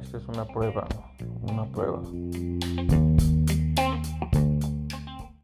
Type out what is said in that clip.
esta es una prueba, una prueba.